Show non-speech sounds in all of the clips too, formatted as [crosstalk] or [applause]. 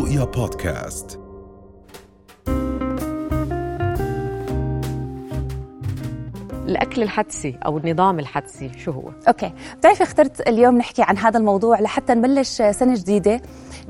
رؤيا بودكاست. الأكل الحدسي أو النظام الحدسي شو هو؟ okay بتعرفي اخترت اليوم نحكي عن هذا الموضوع لحتى نبلش سنة جديدة.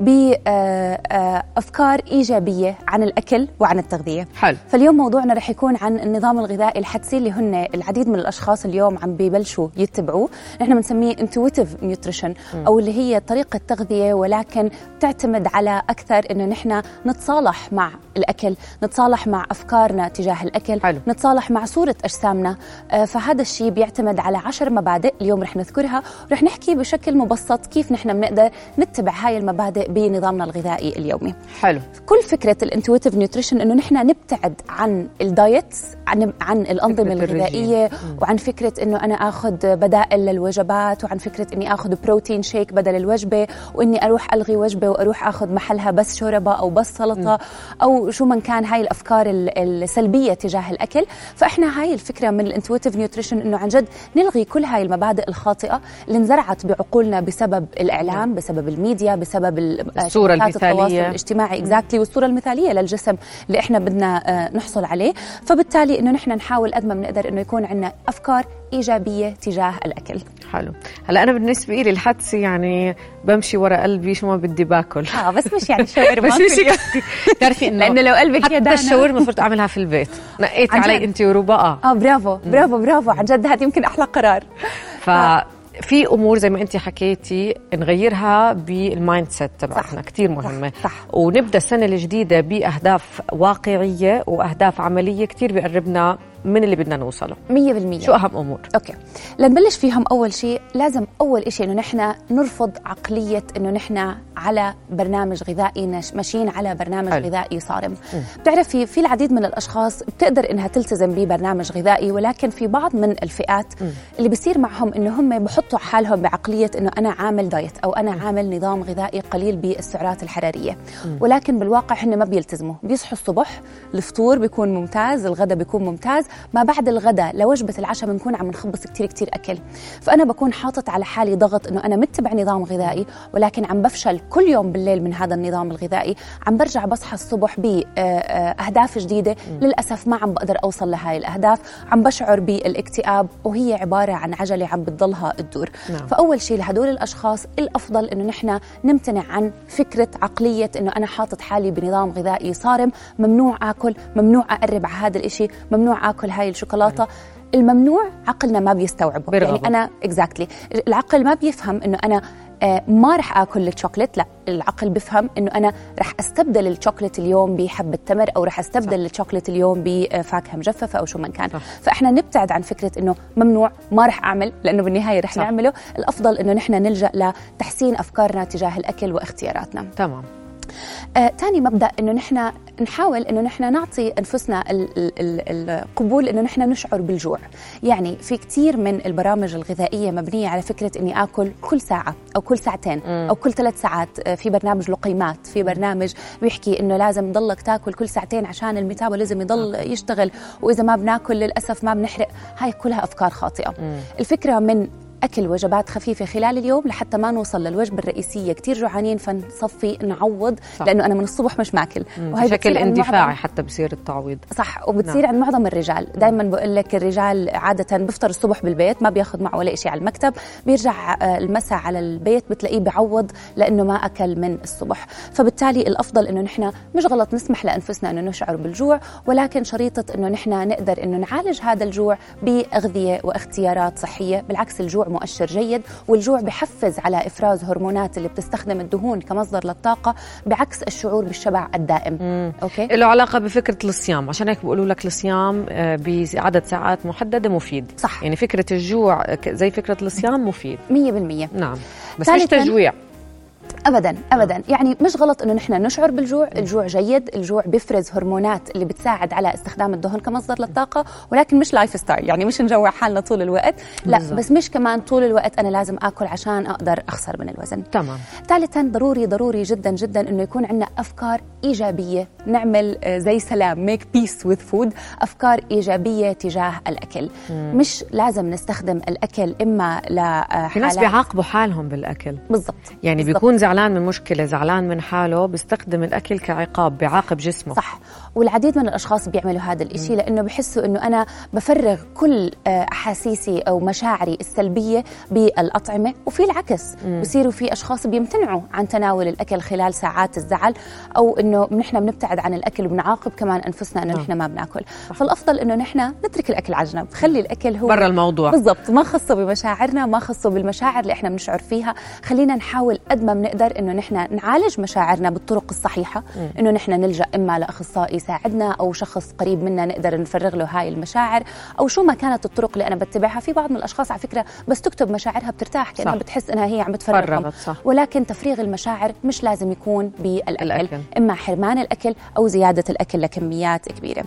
بافكار إيجابية عن الأكل وعن التغذية. حلو. فاليوم موضوعنا رح يكون عن النظام الغذائي الحدسي اللي هن العديد من الأشخاص اليوم عم ببلشوا يتبعوه. نحن بنسميه intuitive nutrition أو اللي هي طريقة تغذية ولكن بتعتمد على أكثر إنه نحن نتصالح مع الأكل نتصالح مع أفكارنا تجاه الأكل حلو. نتصالح مع صورة أجسامنا. آه، فهذا الشيء بيعتمد على عشر مبادئ اليوم رح نذكرها. ورح نحكي بشكل مبسط كيف نحن بنقدر نتبع هاي المبادئ بنظامنا الغذائي اليومي. حلو. كل فكرة ال intuitive nutrition إنه نحن نبتعد عن ال diet عن عن الأنظمة الغذائية الرجيم. وعن فكرة إنه أنا آخذ بدائل للوجبات وعن فكرة إني آخذ protein shake بدل الوجبة وإني أروح ألغي وجبة وأروح آخذ محلها بس شوربة أو بس سلطة أو شو من كان هاي الأفكار ال- السلبية تجاه الأكل. فإحنا هاي الفكرة من ال intuitive nutrition إنه عن جد نلغي كل هاي المبادئ الخاطئة اللي انزرعت بعقولنا بسبب الإعلام بسبب الميديا بسبب ال- الصورة شبكات التواصل المثالية. الاجتماعي exactly والصورة المثالية للجسم اللي إحنا بدنا آه، نحصل عليه. فبالتالي إنه نحن نحاول قد ما بنقدر إنه يكون عندنا أفكار إيجابية تجاه الأكل. حلو. هلأ أنا بالنسبة لي الحدسي يعني بمشي ورا قلبي شو ما بدي باكل. آه بس مش يعني شاورما [laughs] بس مش [laughs] بتعرفي إنه لأنه لو قلبك حتى الشاورما صرت أعملها في البيت. نقيتي علي؟ انت وربا آه آه برافو برافو برافو. عن جد هذا يمكن أحلى قرار. ففي أمور زي ما انت حكيتي نغيرها بال mindset تبعتنا كثير مهمة. صح. ونبدأ السنة الجديدة بأهداف واقعية وأهداف عملية كثير بيقربنا من اللي بدنا نوصله. 100% شو أهم أمور؟ okay. لنبلش فيهم أول شيء لازم أول شيء إنه نحن نرفض عقلية إنه نحن على برنامج غذائي نش- ماشيين على برنامج حلو. غذائي صارم. بتعرفي في العديد من الأشخاص بتقدر إنها تلتزم ببرنامج غذائي ولكن في بعض من الفئات اللي بصير معهم إنه هم بحطوا حالهم بعقلية إنه أنا عامل diet أو أنا عامل نظام غذائي قليل بالسعرات الحرارية. ولكن بالواقع هن ما بيلتزموا. بيصحوا الصبح الفطور بيكون ممتاز الغداء بيكون ممتاز ما بعد الغداء لوجبه العشاء بنكون عم نخبص كتير كتير أكل. فأنا بكون حاطط على حالي ضغط إنه أنا متبع نظام غذائي ولكن عم بفشل كل يوم بالليل من هذا النظام الغذائي. عم برجع بصحى الصبح باهداف جديدة. للأسف ما عم بقدر أوصل لهاي الأهداف. عم بشعر بالاكتئاب وهي عبارة عن عجلة عم بتضلها تدور. نعم. فأول شيء لهدول الأشخاص الأفضل إنه نحن نمتنع عن فكرة عقلية إنه أنا حاطط حالي بنظام غذائي صارم. ممنوع آكل ممنوع أقرب على هذا الإشي ممنوع آكل هاي الشوكولاتة. الممنوع عقلنا ما بيستوعبه. بيرغبه. يعني أنا exactly العقل ما بيفهم إنه أنا آه، ما رح آكل الشوكليت لا العقل بفهم إنه أنا رح أستبدل الشوكليت اليوم بحبه تمر أو رح أستبدل الشوكليت اليوم بفاكهه مجففة أو شو ما كان. صح. فإحنا نبتعد عن فكرة إنه ممنوع ما رح أعمل لأنه بالنهاية رح صح. نعمله. الأفضل إنه نحن نلجأ لتحسين أفكارنا تجاه الأكل واختياراتنا. تمام. آه، تاني مبدأ إنه نحن نحاول إنه نحن نعطي أنفسنا ال- ال- ال- القبول إنه نحن نشعر بالجوع. يعني في كثير من البرامج الغذائية مبنية على فكرة إني آكل كل ساعة أو كل ساعتين أو كل ثلاث ساعات. آه، في برنامج لقيمات في برنامج بيحكي إنه لازم ضلك تاكل كل ساعتين عشان الميتابوليزم يضل يشتغل وإذا ما بناكل للأسف ما بنحرق. هاي كلها أفكار خاطئة. الفكرة من أكل وجبات خفيفة خلال اليوم لحتى ما نوصل للوجبة الرئيسية. كتير جوعانين فنصفي نعوض صح. لأنه أنا من الصبح مش ماكل. بشكل بتصير عند اندفاعي معظم- حتى بصير التعويض. صح. وبتصير عند معظم الرجال. دائما بقول لك الرجال عادة بفطر الصبح بالبيت ما بياخذ معه ولا شيء على المكتب. بيرجع آه، المساء على البيت بتلاقيه بعوض لأنه ما أكل من الصبح. فبالتالي الأفضل إنه نحن مش غلط نسمح لأنفسنا إنه نشعر بالجوع ولكن شريطة إنه نحن نقدر إنه نعالج هذا الجوع بأغذية وإختيارات صحية. بالعكس الجوع مؤشر جيد والجوع بحفز على إفراز هرمونات اللي بتستخدم الدهون كمصدر للطاقة بعكس الشعور بالشبع الدائم. okay؟ له علاقة بفكرة الصيام. عشان هيك بيقولوا لك الصيام آه، بعدد ساعات محددة مفيد. صح. يعني فكرة الجوع زي فكرة الصيام مفيد. 100% نعم. بس مش تجويع. ابدا ابدا. يعني مش غلط إنه نحن نشعر بالجوع الجوع جيد الجوع بيفرز هرمونات اللي بتساعد على استخدام الدهن كمصدر للطاقة ولكن مش lifestyle يعني مش نجوع حالنا طول الوقت. لا بالضبط. بس مش كمان طول الوقت أنا لازم آكل عشان أقدر أخسر من الوزن. تمام. ثالثا ضروري ضروري جدا جدا إنه يكون عندنا أفكار إيجابية. نعمل آه، زي سلام make peace with food أفكار إيجابية تجاه الأكل. مش لازم نستخدم الأكل إما ل في ناس بيعاقبوا حالهم بالأكل. بالضبط. يعني بالضبط. بيكون زعلان من مشكلة زعلان من حاله بيستخدم الأكل كعقاب بيعاقب جسمه. صح. والعديد من الأشخاص بيعملوا هذا الشيء لأنه بحسوا إنه أنا بفرغ كل آه، أحاسيسي أو مشاعري السلبية بالأطعمة وفي العكس. بصيروا في أشخاص بيمتنعوا عن تناول الأكل خلال ساعات الزعل أو إنه نحن بنبتعد عن الأكل وبنعاقب كمان أنفسنا إنه. نحن ما بناكل. فالأفضل إنه نحن نترك الأكل على جنب. خلي الأكل هو برا الموضوع. بالضبط. ما خصه بمشاعرنا ما خصه بالمشاعر اللي إحنا بنشعر فيها. خلينا نحاول قد ما بنقدر إنه نحن نعالج مشاعرنا بالطرق الصحيحة إنه نحن نلجأ إما لأخصائي يساعدنا أو شخص قريب منا نقدر نفرغ له هاي المشاعر أو شو ما كانت الطرق اللي أنا بتبعها في بعض من الأشخاص على فكرة بس تكتب مشاعرها بترتاح كانها صح. بتحس إنها هي عم صح ولكن تفريغ المشاعر مش لازم يكون بالأكل الأكل. إما حرمان الأكل أو زيادة الأكل لكميات كبيرة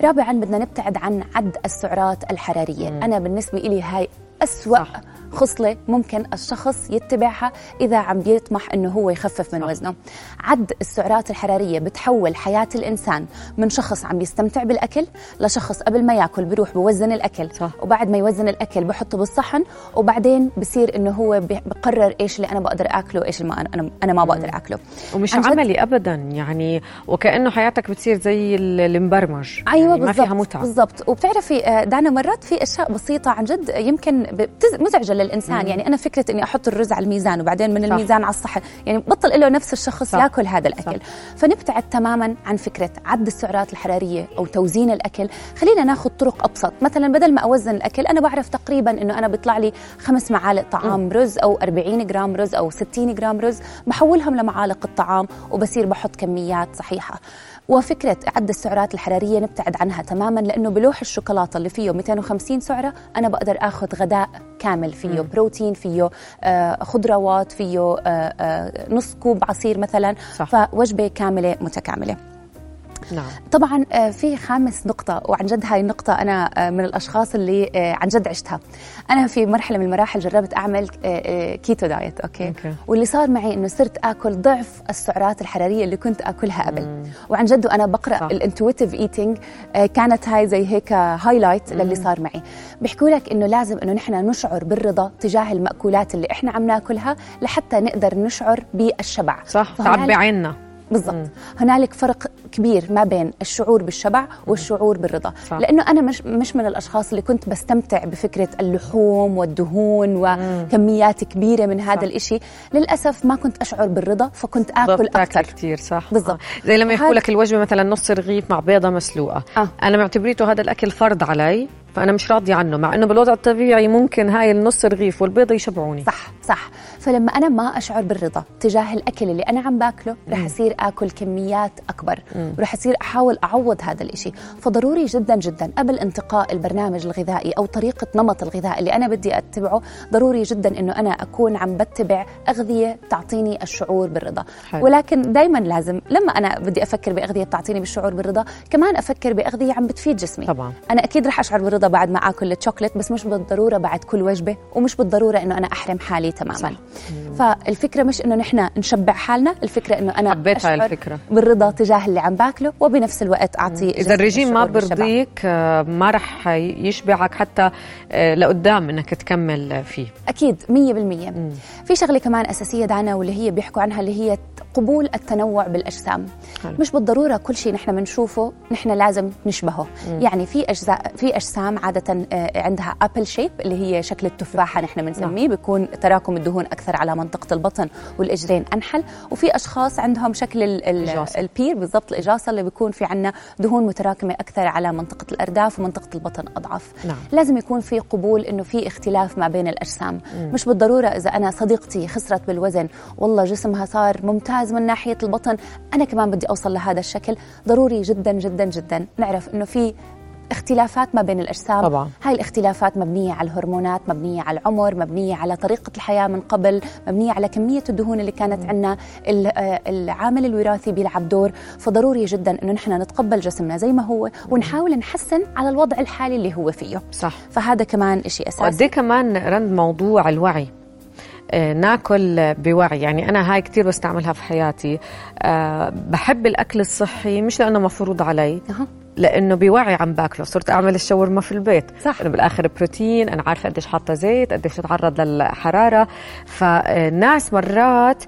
رابعا بدنا نبتعد عن عد السعرات الحرارية. أنا بالنسبة لي هاي أسوأ صح. خصلة ممكن الشخص يتبعها إذا عم بيطمح أنه هو يخفف من. وزنه عد السعرات الحرارية بتحول حياة الإنسان من شخص عم بيستمتع بالأكل لشخص قبل ما يأكل بيروح بوزن الأكل صح. وبعد ما يوزن الأكل بحطه بالصحن وبعدين بصير أنه هو بقرر إيش اللي أنا بقدر أكله وإيش اللي ما أنا- أنا ما بقدر أكله ومش؟ عملي ابدا يعني وكأنه حياتك بتصير زي ال- المبرمج أيوه يعني ما بالضبط فيها متعة بالضبط وبتعرفي آه، دانا مرات في أشياء بسيطة عن جد يمكن مزعجة للإنسان. مم. يعني أنا فكرة إني أحط الرز على الميزان وبعدين من صح. الميزان على الصحن يعني بطل له نفس الشخص صح. ياكل هذا الأكل. فنبتعد تماما عن فكرة عد السعرات الحرارية أو توزيع الأكل. خلينا ناخذ طرق أبسط. مثلا بدل ما أوزن الأكل أنا بعرف تقريبا إنه أنا بيطلع لي خمس معالق طعام رز أو 40 جرام رز أو 60 جرام رز. بحولهم لمعالق الطعام وبصير بحط كميات صحيحة. وفكرة عد السعرات الحرارية نبتعد عنها تماما لأنه بلوح الشوكولاتة اللي فيه 250 سعرة أنا بقدر أخذ غداء كامل فيه مم. بروتين فيه آه، خضروات فيه آه، آه، نص كوب عصير مثلا صح. فوجبة كاملة متكاملة نعم. طبعا آه، في خامس نقطة وعن جد هاي النقطة أنا آه، من الأشخاص اللي آه، عن جد عشتها. أنا في مرحلة من المراحل جربت أعمل keto diet okay؟ okay. واللي صار معي إنه صرت آكل ضعف السعرات الحرارية اللي كنت آكلها قبل. وعن جد وأنا بقرأ. ال intuitive eating كانت هاي زي هيك هايلايت للي صار معي. بيحكوا لك إنه لازم إنه نحن نشعر بالرضا تجاه المأكولات اللي إحنا عم ناكلها لحتى نقدر نشعر بالشبع. صح تعبي عيننا. بالضبط هنالك فرق كبير ما بين الشعور بالشبع والشعور بالرضا صح. لأنه أنا مش مش من الأشخاص اللي كنت بستمتع بفكرة اللحوم والدهون وكميات كبيرة من هذا صح. الإشي للأسف ما كنت أشعر بالرضا فكنت آكل أكثر كثير صح بالضبط. آه. زي لما يحكوا لك الوجبة مثلا نص رغيف مع بيضة مسلوقة آه. أنا معتبريته هذا الأكل فرض علي فأنا مش راضية عنه مع إنه بالوضع الطبيعي ممكن هاي النص رغيف والبيضه يشبعوني. صح صح. فلما أنا ما أشعر بالرضا تجاه الأكل اللي أنا عم باكله رح أصير آكل كميات أكبر. ورح أصير أحاول أعوض هذا الإشي. فضروري جدا جدا قبل انتقاء البرنامج الغذائي أو طريقة نمط الغذاء اللي أنا بدي أتبعه ضروري جدا إنه أنا أكون عم بتبع أغذية تعطيني الشعور بالرضا. حلو. ولكن دائما لازم لما أنا بدي أفكر بأغذية بتعطيني بالشعور بالرضا كمان أفكر بأغذية عم بتفيد جسمي. طبعا. أنا أكيد رح أشعر بالرضا بعد ما آكل الشوكليت بس مش بالضرورة بعد كل وجبة ومش بالضرورة إنه أنا أحرم حالي تماما صح. فالفكرة مش إنه نحن نشبع حالنا الفكرة إنه أنا حبيت هاي أشعر الفكرة. بالرضا تجاه اللي عم باكله وبنفس الوقت أعطي إذا الرجيم ما. برضيك آه، ما رح يشبعك حتى آه، لقدام إنك تكمل فيه أكيد 100% في شغلة كمان أساسية دانا واللي هي بيحكوا عنها اللي هي قبول التنوع بالأجسام. حلو. مش بالضرورة كل شيء نحن بنشوفه نحن لازم نشبهه. يعني في أجزاء في أجسام عادة آه، عندها apple shape اللي هي شكل التفاحة نحن بنسميه. بيكون تراكم الدهون أكثر على منطقة البطن والإجرين أنحل. وفي أشخاص عندهم شكل. ال pear بالضبط الاجاصه اللي بيكون في عندنا دهون متراكمة أكثر على منطقة الأرداف ومنطقة البطن أضعف. نعم. لازم يكون في قبول إنه في اختلاف ما بين الأجسام. مش بالضرورة إذا أنا صديقتي خسرت بالوزن والله جسمها صار ممتاز من ناحية البطن أنا كمان بدي أوصل لهذا الشكل. ضروري جدا جدا جدا نعرف إنه في اختلافات ما بين الأجسام. طبعاً. هاي الاختلافات مبنية على الهرمونات مبنية على العمر مبنية على طريقة الحياة من قبل مبنية على كمية الدهون اللي كانت عندنا آه، العامل الوراثي بيلعب دور. فضروري جدا إنه نحن نتقبل جسمنا زي ما هو ونحاول نحسن على الوضع الحالي اللي هو فيه. صح. فهذا كمان شيء أساسي. وقد إيه كمان رند موضوع الوعي؟ ناكل بوعي. يعني أنا هاي كثير بستعملها في حياتي. أه بحب الأكل الصحي مش لأنه مفروض علي. لأنه بوعي عم باكله. صرت أعمل الشاورما في البيت. صح. انه بالآخر بروتين أنا عارفة قديش حاطة زيت قديش تتعرض للحرارة. فالناس مرات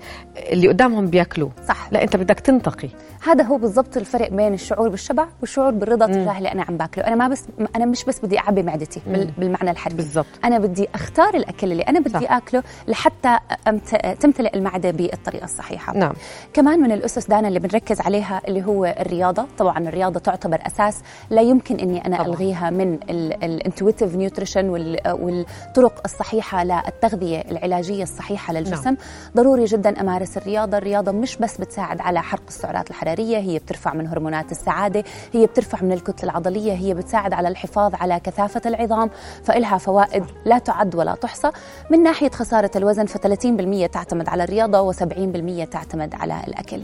اللي قدامهم بياكلوا صح. لا أنت بدك تنتقي. هذا هو بالضبط الفرق بين الشعور بالشبع والشعور بالرضا تجاه اللي أنا عم باكله. أنا ما بس أنا مش بس بدي أعبي معدتي مم. بالمعنى الحرفي. بالضبط. أنا بدي أختار الأكل اللي أنا بدي صح. آكله لحتى أمت... تمتلئ المعدة بالطريقة الصحيحة. نعم. كمان من الأسس دانا اللي بنركز عليها اللي هو الرياضة. طبعا الرياضة تعتبر أساس لا يمكن إني أنا طبعاً. ألغيها من ال intuitive nutrition والطرق الصحيحة للتغذية العلاجية الصحيحة للجسم. نعم. ضروري جدا أمارس الرياضة. الرياضة مش بس بتساعد على حرق السعرات الحرارية. هي بترفع من هرمونات السعادة هي بترفع من الكتلة العضلية هي بتساعد على الحفاظ على كثافة العظام فإلها فوائد لا تعد ولا تحصى. من ناحية خسارة الوزن ف 30% تعتمد على الرياضة و70% تعتمد على الأكل.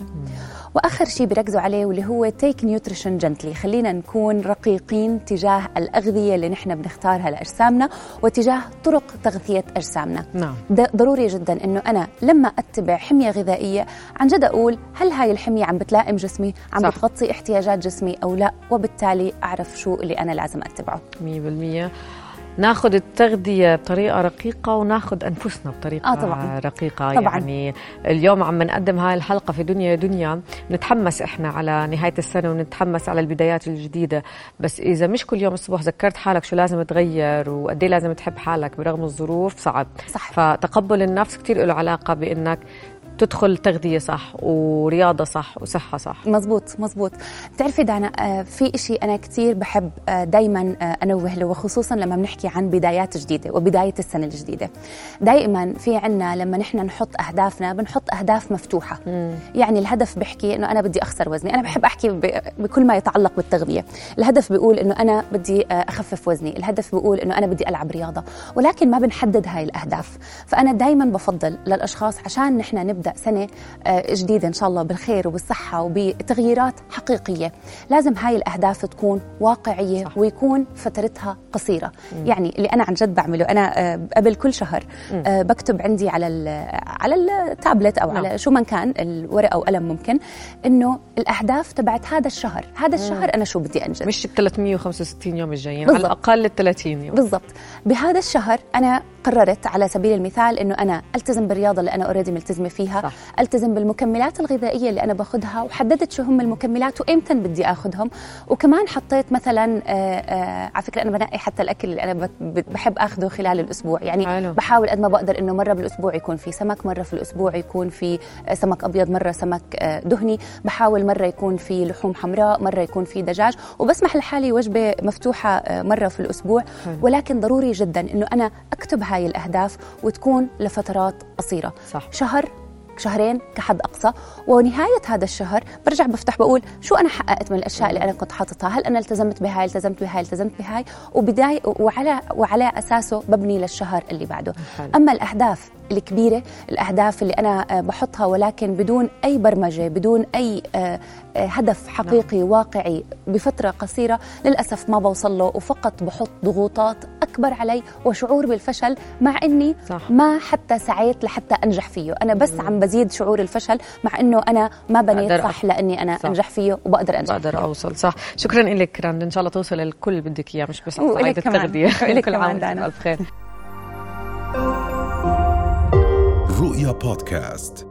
وآخر شيء بيركزوا عليه واللي هو تيك نيوتريشن جنتلي خلينا نكون رقيقين تجاه الأغذية اللي نحن بنختارها لأجسامنا وتجاه طرق تغذية أجسامنا. نعم. ضروري جدا إنه أنا لما أتبع حمية غذائية عن جد أقول هل هاي الحمية عم بتلائم جسمي عم صح. بتغطي احتياجات جسمي أو لا وبالتالي أعرف شو اللي أنا لازم أتبعه. 100% ناخذ التغذية بطريقة رقيقة وناخذ أنفسنا بطريقة آه طبعاً. رقيقة. طبعاً. يعني اليوم عم نقدم هاي الحلقة في دنيا يا دنيا. نتحمس إحنا على نهاية السنة ونتحمس على البدايات الجديدة. بس إذا مش كل يوم الصبح ذكرت حالك شو لازم تغير وقد إيه لازم تحب حالك برغم الظروف صعب. صح. فتقبل النفس كتير له علاقة بإنك تدخل تغذية صح ورياضة صح وصحة صح. مزبوط مزبوط. بتعرفي دانا آه، في إشي أنا كتير بحب دايما أنوه له وخصوصا لما بنحكي عن بدايات جديدة وبداية السنة الجديدة. دائما في عنا لما نحن نحط أهدافنا بنحط أهداف مفتوحة. مم. يعني الهدف بيحكي إنه أنا بدي أخسر وزني. أنا بحب أحكي بكل ما يتعلق بالتغذية. الهدف بيقول إنه أنا بدي آه، أخفف وزني. الهدف بيقول إنه أنا بدي ألعب رياضة. ولكن ما بنحدد هاي الأهداف. فأنا دائما بفضل للأشخاص عشان نحن نبدأ سنة آه، جديدة إن شاء الله بالخير وبالصحة وبتغييرات حقيقية. لازم هاي الأهداف تكون واقعية صح. ويكون فترتها قصيرة. يعني اللي أنا عن جد بعمله أنا آه، قبل كل شهر آه، بكتب عندي على ال- على التابلت أو نعم. على شو ما كان الورقة وقلم ممكن إنه الأهداف تبعت هذا الشهر. هذا الشهر أنا شو بدي أنجز. مش ال 365 يوم الجايين. على الأقل ال 30 يوم. بالضبط. بهذا الشهر أنا قررت على سبيل المثال إنه أنا ألتزم بالرياضة اللي أنا اوريدي ملتزمة فيها صح. ألتزم بالمكملات الغذائية اللي أنا باخذها وحددت شو هم المكملات وإمتى بدي آخذهم وكمان حطيت مثلا آه، آه، على فكرة أنا بنقي حتى الأكل اللي أنا بحب اخذه خلال الأسبوع يعني حلو. بحاول قد ما بقدر إنه مرة بالأسبوع يكون في سمك مرة في الأسبوع يكون في آه، سمك أبيض مرة سمك دهني بحاول مرة يكون في لحوم حمراء مرة يكون في دجاج وبسمح لحالي وجبة مفتوحة مرة في الأسبوع حلو. ولكن ضروري جدا إنه أنا أكتب هاي الأهداف وتكون لفترات قصيرة. صح. شهر شهرين كحد أقصى. ونهاية هذا الشهر برجع بفتح بقول شو أنا حققت من الأشياء اللي أنا كنت حاططها؟ هل أنا التزمت بهاي التزمت بهاي التزمت بهاي؟ وبداية وعلى وعلى أساسه ببني للشهر اللي بعده. حلو. أما الأهداف الكبيرة الأهداف اللي أنا آه، بحطها ولكن بدون أي برمجة بدون أي آه، آه، هدف حقيقي واقعي بفترة قصيرة للأسف ما بوصل له. وفقط بحط ضغوطات اكبر علي وشعور بالفشل مع إني صح. ما حتى سعيت لحتى أنجح فيه أنا بس عم بزيد شعور الفشل مع إنه أنا ما بنيت صح لأني أنا صح. أنجح فيه وبقدر أنجح بقدر فيه. أوصل صح شكرا لك رند إن شاء الله توصل للكل اللي بدك إياه مش بس على صعيد وإلك [laughs] كل عام كمان وأنتم دانا. بألف خير رؤيا بودكاست